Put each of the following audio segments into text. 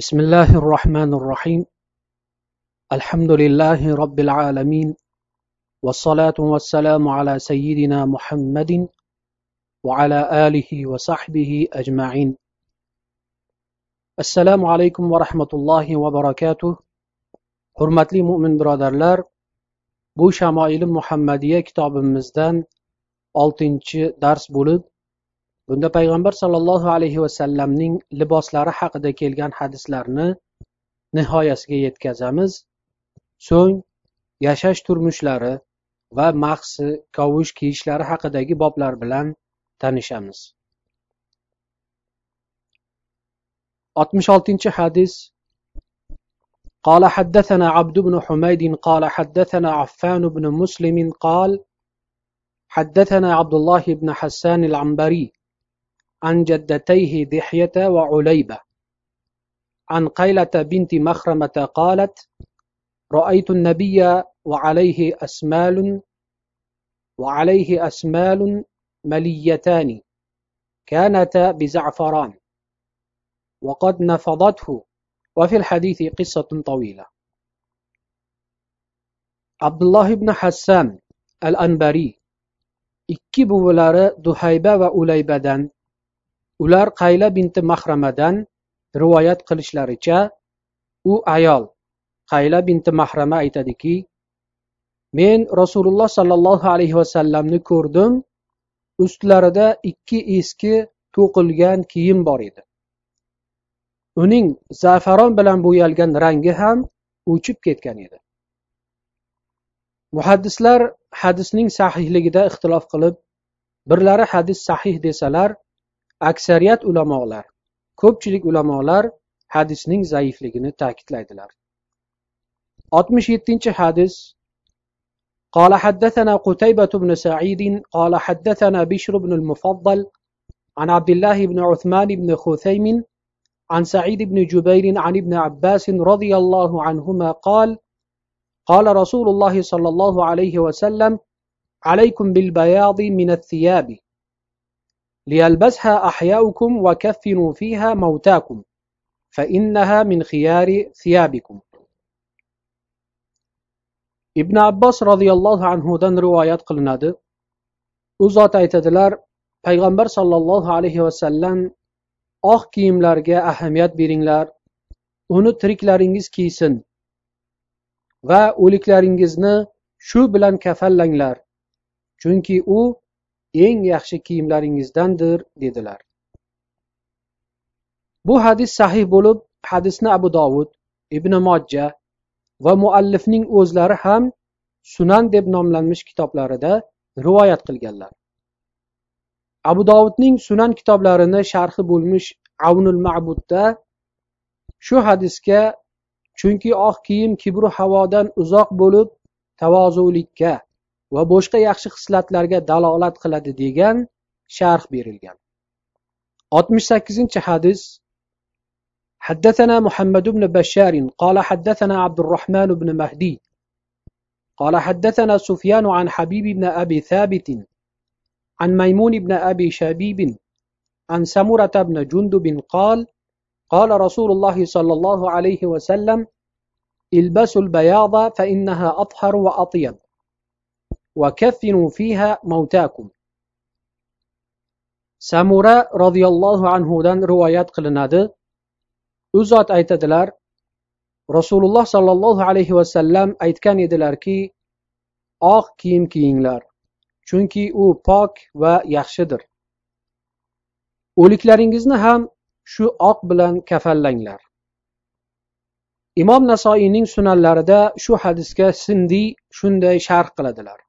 بسم الله الرحمن الرحيم. الحمد لله رب العالمين والصلاة والسلام على سيدنا محمد وعلى آله وصحبه أجمعين. السلام عليكم ورحمة الله وبركاته. Hurmatli mo'min birodarlar bu shamoili muhammadiya kitobimizdan oltinchi dars bo'lib bunda payg'ambar sollallohu alayhi vasallamning liboslari haqida kelgan hadislarni nihoyasiga yetkazamiz so'ng yashash turmushlari va mahsi kavush kiyishlari haqidagi boblar bilan tanishamiz oltmish oltinchi hadis قال حدثنا عبد بن حميد قال حدثنا عفان بن مسلم قال حدثنا عبد الله بن حسان العنبري عن جدتيه دحية وعليبة. عن قيلة بنت مخرمة قالت رأيت النبي وعليه أسمال وعليه أسمال مليتان كانتا بزعفران وقد نفضته. وفي الحديث قصة طويلة. عبد الله بن حسان الأنبري ikki buvilari duhayba ulaybadan ular qayla binti mahramadan rivoyat qilishlaricha u ayol qayla binti mahrama aytadiki men rasululloh sollallohu alayhi vasallamni ko'rdim ustlarida ikki eski to'qilgan kiyim bor edi. Uning zafaron bilan bo'yalgan rangi ham o'chib ketgan edi. Muhaddislar hadisning sahihligida ixtilof qilib birlari hadis sahih desalar aksariyat ulamolar ko'pchilik ulamolar hadisning zaifligini ta'kidlaydilar oltmish yettinchi hadis قال حدثنا قتيبة بن سعيد قال حدثنا بشر بن المفضل عن عبد الله بن عثمان بن خثيم عن سعيد بن جبير عن ابن عباس رضي الله عنهما قال قال رسول الله صلى الله عليه وسلم عليكم بالبياض من الثياب ليلبسها أحياؤكم وكفنوا فيها موتاكم فإنها من خيار ثيابكم ibn abbos roziyallohu anhudan rivoyat qilinadi u zot aytadilar payg'ambar sollallohu alayhi vasallam oq kiyimlarga ahamiyat beringlar uni tiriklaringiz kiysin va o'liklaringizni shu bilan kafallanglar chunki u eng yaxshi kiyimlaringizdandir dedilar. Bu hadis sahih bo'lib hadisni abu dovud ibn mojja va muallifning o'zlari ham sunan deb nomlanmish kitoblarida rivoyat qilganlar. Abu dovudning sunan kitoblarini sharhi bo'lmish avnul ma'budda shu hadisga chunki oq kiyim kibru havodan uzoq bo'lib tavozulikka va boshqa yaxshi xislatlarga dalolat qiladi degan sharh berilgan oltmish sakkizinchi hadis حدثنا محمد بن بشار قال حدثنا عبد الرحمن بن مهدي قال حدثنا سفيان عن حبيب بن أبي ثابت عن ميمون بن أبي شبيب عن سمرة بن جندب قال قال رسول الله صلى الله عليه وسلم البسوا البياض فإنها أطهر وأطيب وكفنوا فيها موتاكم samura roziyallohu anhudan rivoyat qilinadi u zot aytadilar rasululloh sollallohu alayhi vasallam aytgan edilarki oq kiyim kiyinglar chunki u pok va yaxshidir o'liklaringizni ham shu oq bilan kafallanglar imom nasoiyning sunanlarida shu hadisga sindiy shunday sharh qiladilar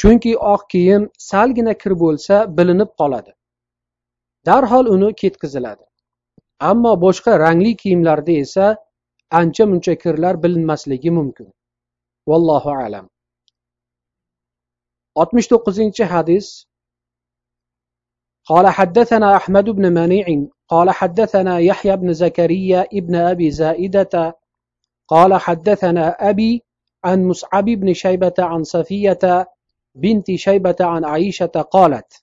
chunki oq kiyim salgina kir bo'lsa bilinib qoladi darhol uni ketkiziladi ammo boshqa rangli kiyimlarda esa ancha muncha kirlar bilinmasligi mumkin vallohu alam oltmish to'qqizinchi hadis قال حدثنا أحمد بن منيع قال حدثنا يحيى بن زكريا ابن أبي زائدة قال حدثنا أبي عن مصعب بن شيبة عن صفية بنت شيبة عن عائشة قالت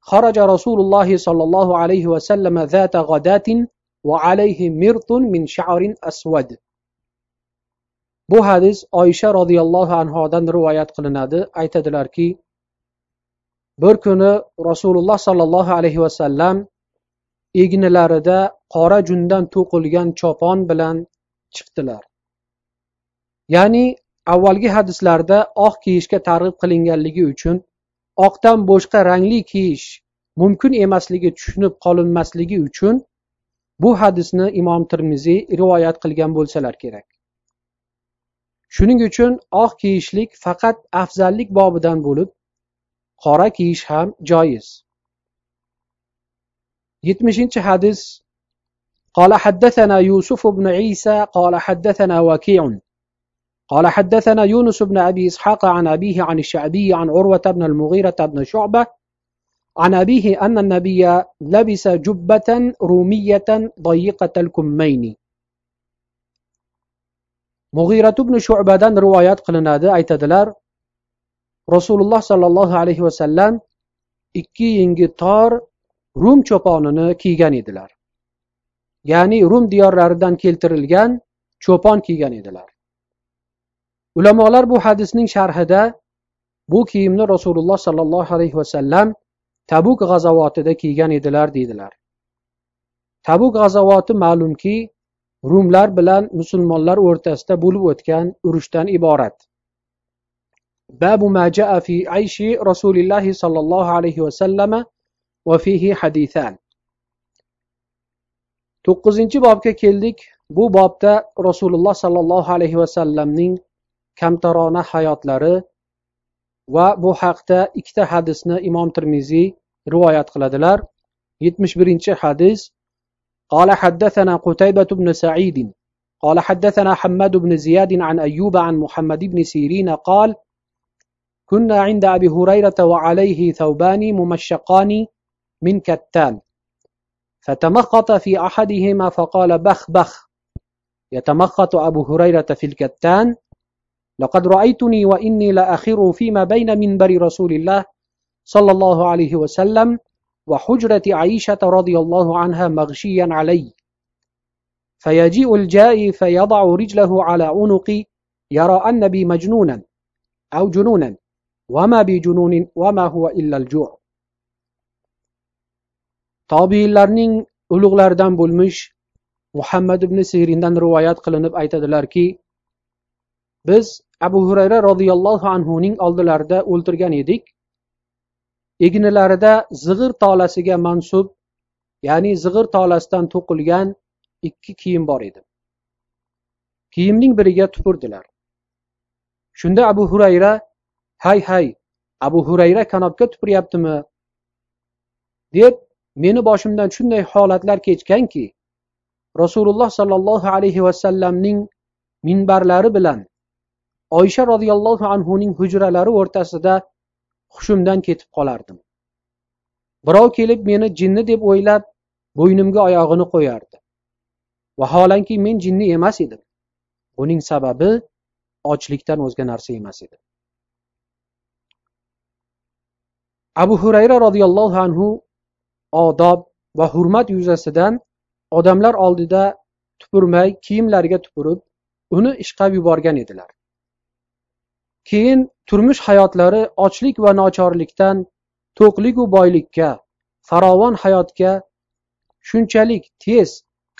خرج رسول الله صلى الله عليه وسلم ذات غداة وعليه مرط من شعر أسود bu hadis oysha roziyallohu anhodan rivoyat qilinadi aytadilarki bir kuni rasululloh sollallohu alayhi vasallam egnilarida qora jundan to'qilgan chopon bilan chiqdilar ya'ni avvalgi hadislarda oq kiyishga targ'ib qilinganligi uchun oqdan boshqa rangli kiyish mumkin emasligi tushunib qolinmasligi uchun bu hadisni imom termiziy rivoyat qilgan bo'lsalar kerak shuning uchun oq kiyishlik faqat afzallik bobidan bo'lib qora kiyish ham joiz yetmishinchi hadis قال حدثنا يوسف بن عيسى قال حدثنا وكيع قال حدثنا يونس بن أبي إسحاق عن أبيه عن الشعبي عن عروة بن المغيرة بن شعبة عن أبيه أن النبي لبس جبة رومية ضيقة الكمين مغيرة بن شعبة روايات qilinadi aytadilar rasululloh sollallohu alayhi vasallam ikki yengi tor rum cho'ponini kiygan edilar ya'ni rum diyorlaridan keltirilgan cho'pon kiygan edilar ulamolar bu hadisning sharhida bu kiyimni rasululloh sollallohu alayhi vasallam tabuk g'azovotida kiygan edilar deydilar. Tabuk g'azovoti ma'lumki rumlar bilan musulmonlar o'rtasida bo'lib o'tgan urushdan iborat. Babu maja fi ayshi rasulillahi sollallohu alayhi vasallam va fihi hadisan to'qqizinchi bobga keldik. Bu bobda rasululloh sollallohu alayhi vasallamning kamtarona hayotlari va bu haqda ikkita hadisni imom termiziy rivoyat qiladilar. Yetmish birinchi hadis قال حدثنا قتيبة بن سعيد قال حدثنا حماد بن زياد عن أيوب عن محمد بن سيرين قال كنا عند أبي هريرة وعليه ثوبان ممشقان من كتان فتمخط في أحدهما فقال بخ بخ يتمخط أبو هريرة في الكتان لقد رأيتني وإني لأخر فيما بين منبر رسول الله صلى الله عليه وسلم وحجرة عائشة رضي الله عنها مغشيا علي. فيجيء الجائي فيضع رجله على عنقي يرى أن بي مجنونا أو جنونا وما بجنون وما هو إلا الجوع. Tobiinlarning ulug'laridan bo'lmish muhammad ibn siyrindan rivoyat qilinib aytadilarki biz abu hurayra roziyallohu anhuning oldilarida o'ltirgan edik. Egnilarida zig'ir tolasiga mansub ya'ni zig'ir tolasidan to'qilgan ikki kiyim bor edi. Kiyimning biriga tupurdilar. Shunda abu hurayra hay hay abu hurayra kanobga tupuryaptimi? deb meni boshimdan shunday holatlar kechganki rasululloh sollallohu alayhi vasallamning minbarlari bilan oysha roziyallohu anhuning hujralari o'rtasida hushimdan ketib qolardim. Birov kelib meni jinni deb o'ylab bo'ynimga oyog'ini qo'yardi. Vaholanki men jinni emas edim. Buning sababi ochlikdan o'zga narsa emas edi. Abu hurayra roziyallohu anhu odob va hurmat yuzasidan odamlar oldida tupurmay kiyimlariga tupurib uni ishqab yuborgan edilar. keyin turmush hayotlari ochlik va nochorlikdan to'qligu boylikka farovon hayotga shunchalik tez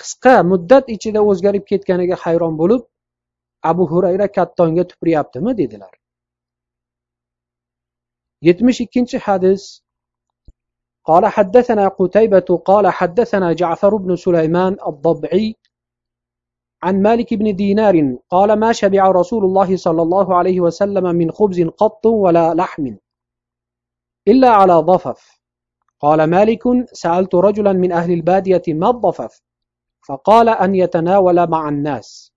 qisqa muddat ichida o'zgarib ketganiga hayron bo'lib abu hurayra kattonga tupuryaptimi dedilar yetmish ikkinchi hadis قال حدثنا قتيبة قال حدثنا جعفر بن سليمان الضبعي عن مالك بن دينار قال ما شبع رسول الله صلى الله عليه وسلم من خبز قط ولا لحم إلا على ضفف. قال مالك سألت رجلا من أهل البادية ما الضفف؟ فقال أن يتناول مع الناس.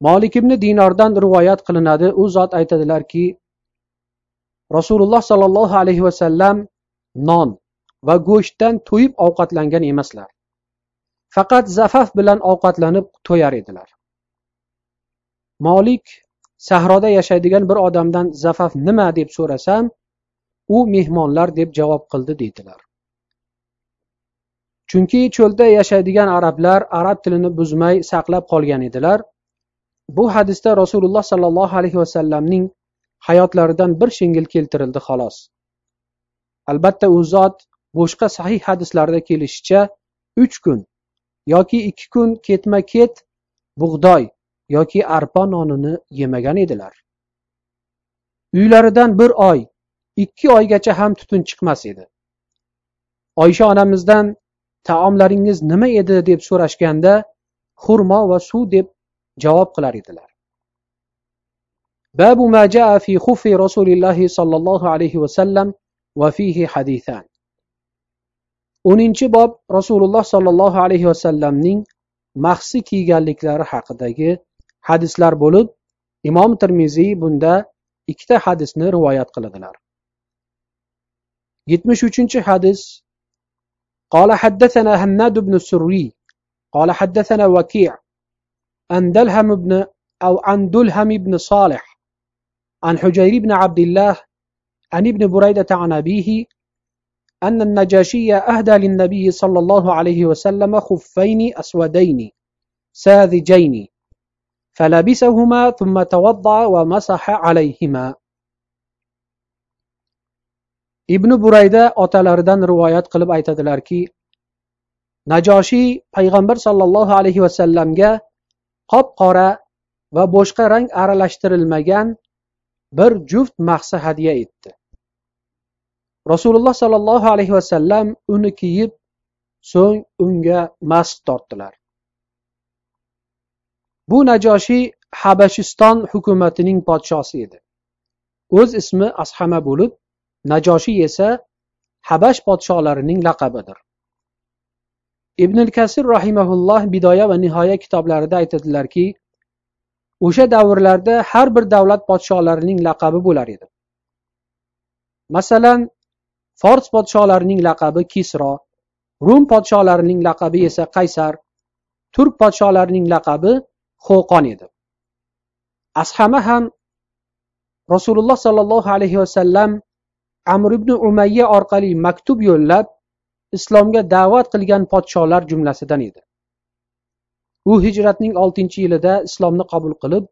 مالك ibn dinardan rivoyat qilinadi u zot aytadilarki rasululloh sollallohu alayhi vasallam non va go'shtdan to'yib ovqatlangan emaslar faqat zafaf bilan ovqatlanib to'yar edilar. Molik sahroda yashaydigan bir odamdan zafaf nima deb so'rasam u mehmonlar deb javob qildi deydilar. Chunki cho'lda yashaydigan arablar arab tilini buzmay saqlab qolgan edilar. Bu hadisda rasululloh sollallohu alayhi vasallamning hayotlaridan bir shingil keltirildi xolos. Albatta u zot boshqa sahih hadislarda kelishicha uch kun yoki ikki kun ketma ket bug'doy yoki arpa nonini yemagan edilar. Uylaridan bir oy ikki oygacha ham tutun chiqmas edi. Oysha onamizdan taomlaringiz nima edi deb so'rashganda xurmo va suv deb javob qilar edilar. Babu ma jaa fi xufi rasulillahi sollallohu alayhi vasallam va fihi hadisan o'ninchi bob rasululloh sollallohu alayhi vasallamning mahsi kiyganliklari haqidagi hadislar bo'lib imom termiziy bunda ikkita hadisni rivoyat qiladilar yetmish uchinchi hadis قال حدثنا هناد بن السري قال حدثنا وكيع عن دلهم بن أو عن دلهم بن صالح عن حجير بن عبد الله عن ابن بريدة عن أبيه أن النجاشي أهدى للنبي صلى الله عليه وسلم خفين أسودين ساذجين فلبسهما ثم توضأ ومسح عليهما ibn burayda otalaridan rivoyat qilib aytadilarki najoshiy payg'ambar sollallohu alayhi vasallamga qop qora va boshqa rang aralashtirilmagan bir juft mahsa hadya etdi rasululloh sollallohu alayhi vasallam uni kiyib so'ng unga mast tortdilar. Bu najoshiy habashiston hukumatining podshosi edi. O'z ismi ashama bo'lib najoshiy esa habash podsholarining laqabidir. Ibn kasir rahimaulloh bidoya va nihoya kitoblarida aytadilarki o'sha davrlarda har bir davlat podsholarining laqabi bo'lar edi. Masalan fors podsholarining laqabi kisro rum podsholarining laqabi esa qaysar turk podsholarining laqabi xo'qon edi. Ashama ham rasululloh sollallohu alayhi vasallam amr ibn umayya orqali maktub yo'llab islomga da'vat qilgan podsholar jumlasidan edi. U hijratning oltinchi yilida islomni qabul qilib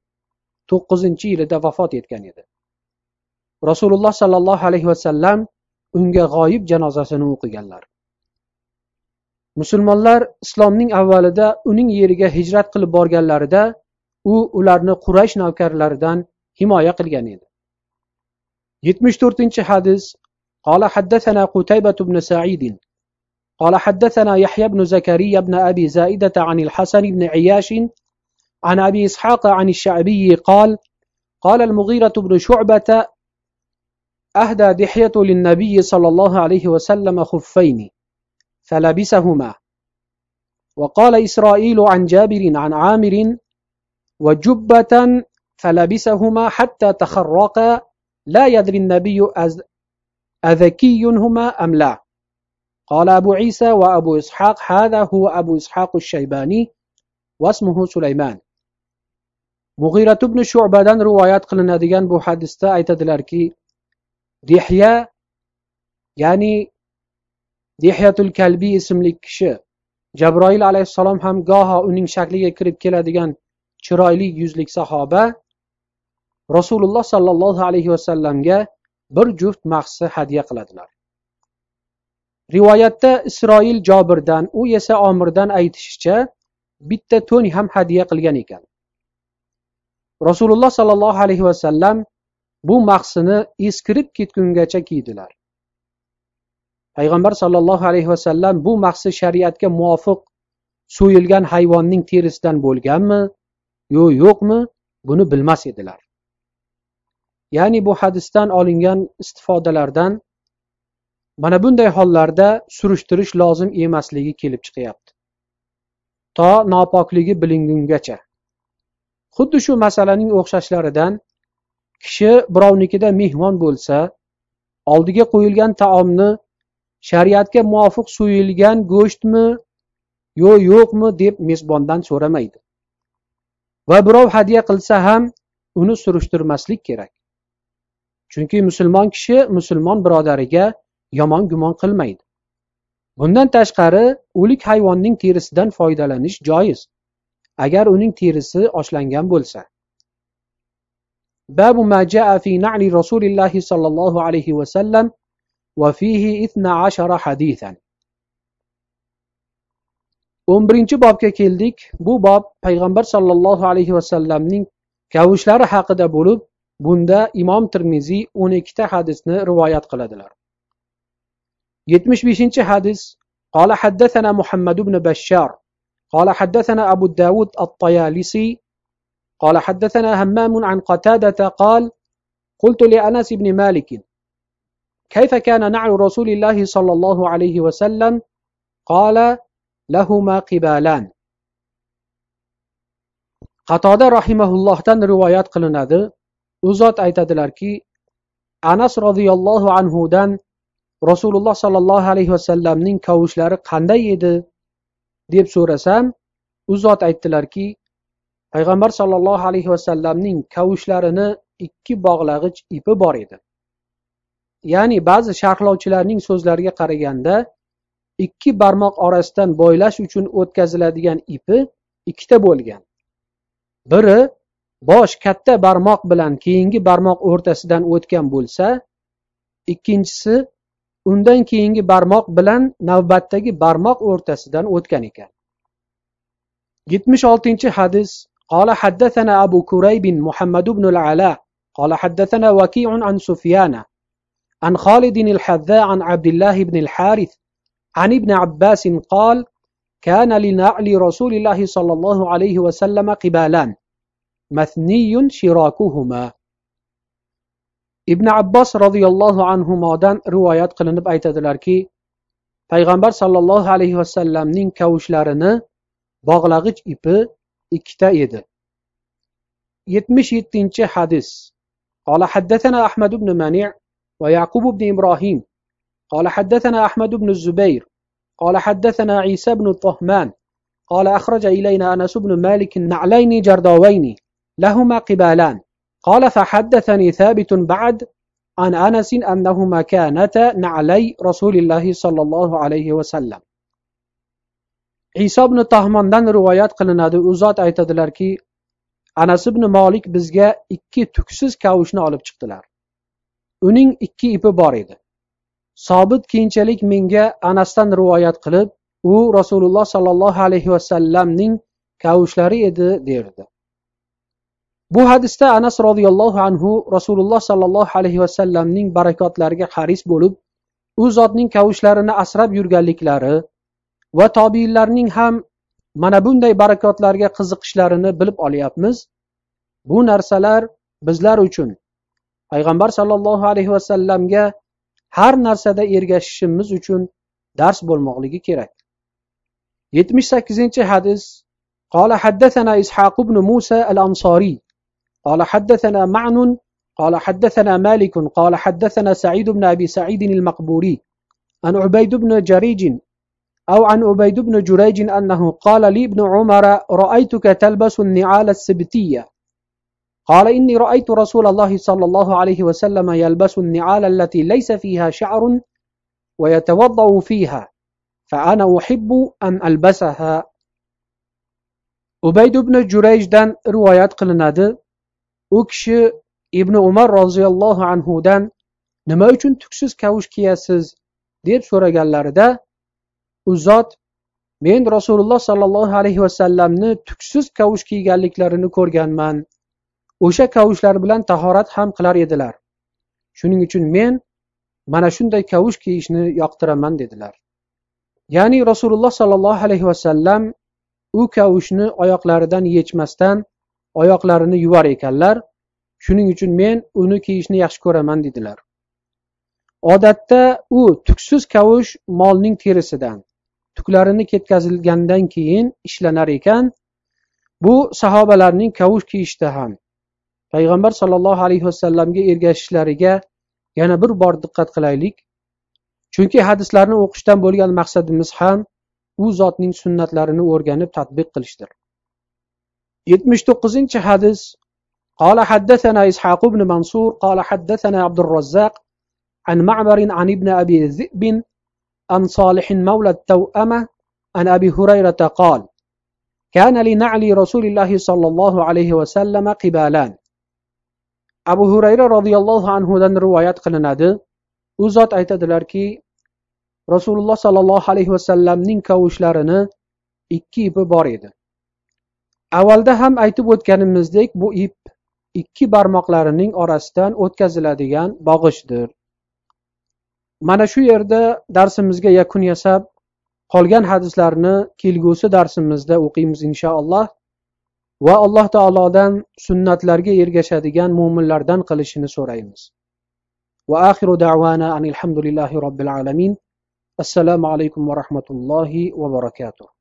to'qqizinchi yilida vafot etgan edi. Rasululloh sollallohu alayhi vasallam unga g'oyib janozasini o'qiganlar musulmonlar islomning avvalida uning yeriga hijrat qilib borganlarida u ularni quraysh navkarlaridan himoya qilgan edi yetmish to'rtinchi hadis قال حدثنا قتيبة بن سعيد قال حدثنا يحيى بن زكريا بن أبي زائدة عن الحسن بن عياش عن أبي إسحاق عن الشعبي قال قال المغيرة بن شعبة أهدى دحية للنبي صلى الله عليه وسلم خفين فلبسهما. وقال إسرائيل عن جابر عن عامر وجبة فلبسهما حتى تخرقا لا يدري النبي أذكي هما أم لا. قال أبو عيسى وأبو إسحاق هذا هو أبو إسحاق الشيباني واسمه سليمان. مغيرة بن شعبdan rivoyat qilinadigan bu hadisda aytadilarki dihya ya'ni dihyatul kalbiy ismli kishi. Jabroil alayhissalom ham goho uning shakliga kirib keladigan chiroyli yuzlik sahoba rasululloh sollallohu alayhi vasallamga bir juft mahsi hadya qiladilar. Rivoyatda isroil jobirdan u esa omirdan aytishicha bitta to'n ham hadya qilgan ekan. Rasululloh sollallohu alayhi vasallam bu mahsini eskirib ketgungacha kiydilar. Payg'ambar sollallohu alayhi vasallam bu mahsi shariatga muvofiq so'yilgan hayvonning terisidan bo'lganmi yo yo'qmi buni bilmas edilar. Ya'ni bu hadisdan olingan istifodalardan mana bunday hollarda surishtirish lozim emasligi kelib chiqyapti. To nopokligi bilingungacha. Xuddi shu masalaning o'xshashlaridan kishi birovnikida mehmon bo'lsa oldiga qo'yilgan taomni shariatga muvofiq so'yilgan go'shtmi yo yo'qmi deb mezbondan so'ramaydi. Va birov hadya qilsa ham uni surishtirmaslik kerak. Chunki musulmon kishi musulmon birodariga yomon gumon qilmaydi. Bundan tashqari o'lik hayvonning terisidan foydalanish joiz. Agar uning terisi oshlangan bo'lsa. باب ما جاء في نعل رسول الله صلى الله عليه وسلم وفيه اثنا عشر حديثا o'n birinchi bobga keldik bu bob payg'ambar sollallohu alayhi vasallamning kavushlari haqida bo'lib bunda imom termiziy o'n ikkita hadisni rivoyat qiladilar yetmish beshinchi hadis قال حدثنا محمد بن بشار قال حدثنا أبو داود الطيالسي قال حدثنا همام عن قتادة قال قلت لأنس بن مالك كيف كان نعل رسول الله صلى الله عليه وسلم قال لهما قبالان qatoda rahimaullohdan rivoyat qilinadi u zot aytadilarki anas roziyallohu anhudan rasululloh sollallohu alayhi vasallamning kavushlari qanday edi deb so'rasam u zot aytdilarki payg'ambar sollallohu alayhi vasallamning kavushlarini ikki bog'lag'ich ipi bor edi. Ya'ni ba'zi sharhlovchilarning so'zlariga qaraganda ikki barmoq orasidan bo'ylash uchun o'tkaziladigan ipi ikkita bo'lgan. Biri bosh katta barmoq bilan keyingi barmoq o'rtasidan o'tgan bo'lsa ikkinchisi undan keyingi barmoq bilan navbatdagi barmoq o'rtasidan o'tgan ekan. Yetmish oltinchi hadis قال حدثنا أبو كريب محمد بن العلاء قال حدثنا وكيع عن سفيان عن خالد الحذاء عن عبد الله بن الحارث عن ابن عباس قال كان لنعل رسول الله صلى الله عليه وسلم قبالان مثني شراكهما. ibn abbos roziyallohu anhudan rivoyat qilinib aytadilarki payg'ambar sollallohu alayhi vasallamning kavushlarini bog'lag'ich ipi ikkita edi yetmish yettinchi hadis قال حدثنا أحمد بن منيع ويعقوب بن إبراهيم. قال حدثنا أحمد بن الزبير. قال حدثنا عيسى بن الطهمان. قال أخرج إلينا أنس بن مالك نعلين جردوين. لهما قبالان. قال فحدثني ثابت بعد عن أنس أنهما كانتا نعلي رسول الله صلى الله عليه وسلم. iso ibn tahmondan rivoyat qilinadi. U zot aytadilarki anas ibn molik bizga ikki tuksiz kavushni olib chiqdilar. Uning ikki ipi bor edi. Sobit keyinchalik menga anasdan rivoyat qilib u rasululloh sollallohu alayhi vasallamning kavushlari edi derdi. Bu hadisda anas roziyallohu anhu rasululloh sollallohu alayhi vasallamning barakotlariga haris bo'lib u zotning kavushlarini asrab yurganliklari va tobiinlarning ham mana bunday barakotlarga qiziqishlarini bilib olyapmiz bu narsalar bizlar uchun payg'ambar sollallohu alayhi vasallamga har narsada ergashishimiz uchun dars bo'lmoqligi kerak yetmish sakkizinchi hadis قال حدثنا إسحاق بن موسى الأنصاري قال حدثنا معن قال حدثنا مالك قال حدثنا سعيد بن أبي سعيد المقبوري عن عبيد بن جريج أو عن عبيد بن جريج أنه قال لي ابن عمر رأيتك تلبس النعال السبتية. قال إني رأيت رسول الله صلى الله عليه وسلم يلبس النعال التي ليس فيها شعر ويتوضأ فيها فأنا أحب أن ألبسها. ubayd ibn jurayjdan rivoyat qilinadi u kishi ibn umar roziyallohu anhudan nima uchun tuksiz kavush kiyasiz deb so'raganlarida u zot men rasululloh sollallohu alayhi vasallamni tuksiz kavush kiyganliklarini ko'rganman. O'sha kavushlar bilan tahorat ham qilar edilar. Shuning uchun men mana shunday kavush kiyishni yoqtiraman dedilar. Ya'ni rasululloh sollallohu alayhi vasallam u kavushni oyoqlaridan yechmasdan oyoqlarini yuvar ekanlar. Shuning uchun men uni kiyishni yaxshi ko'raman dedilar. Odatda u tuksiz kavush molning terisidan tuklarini ketkazilgandan keyin ishlanar ekan bu sahobalarning kavush kiyishda ham payg'ambar sollallohu alayhi vasallamga ergashishlariga yana bir bor diqqat qilaylik chunki hadislarni o'qishdan bo'lgan maqsadimiz ham u zotning sunnatlarini o'rganib tadbiq qilishdir yetmish to'qqizinchi hadis قال حدثنا إسحاق بن منصور قال حدثنا عبد الرزاق عن معمر عن ابن أبي ذئب عن صالح مولى التوأمة عن أبي هريرة قال كان لنعل رسول الله صلى الله عليه وسلم قبالان abu hurayra roziyallohu anhudan rivoyat qilinadi u zot aytadilarki rasululloh sollallohu alayhi vasallamning kavushlarini ikki ipi bor edi avvalda ham aytib o'tganimizdek bu ip ikki barmoqlarining orasidan o'tkaziladigan bog'ichdir Mana shu yerda darsimizga yakun yasab qolgan hadislarni kelgusi darsimizda o'qiymiz inshaalloh. Va alloh taolodan sunnatlarga ergashadigan mo'minlardan qilishini so'raymiz. Va axiru davana anilhamdulillahi robbil alamin. Assalomu alaykum va rahmatullohi va barakatuh.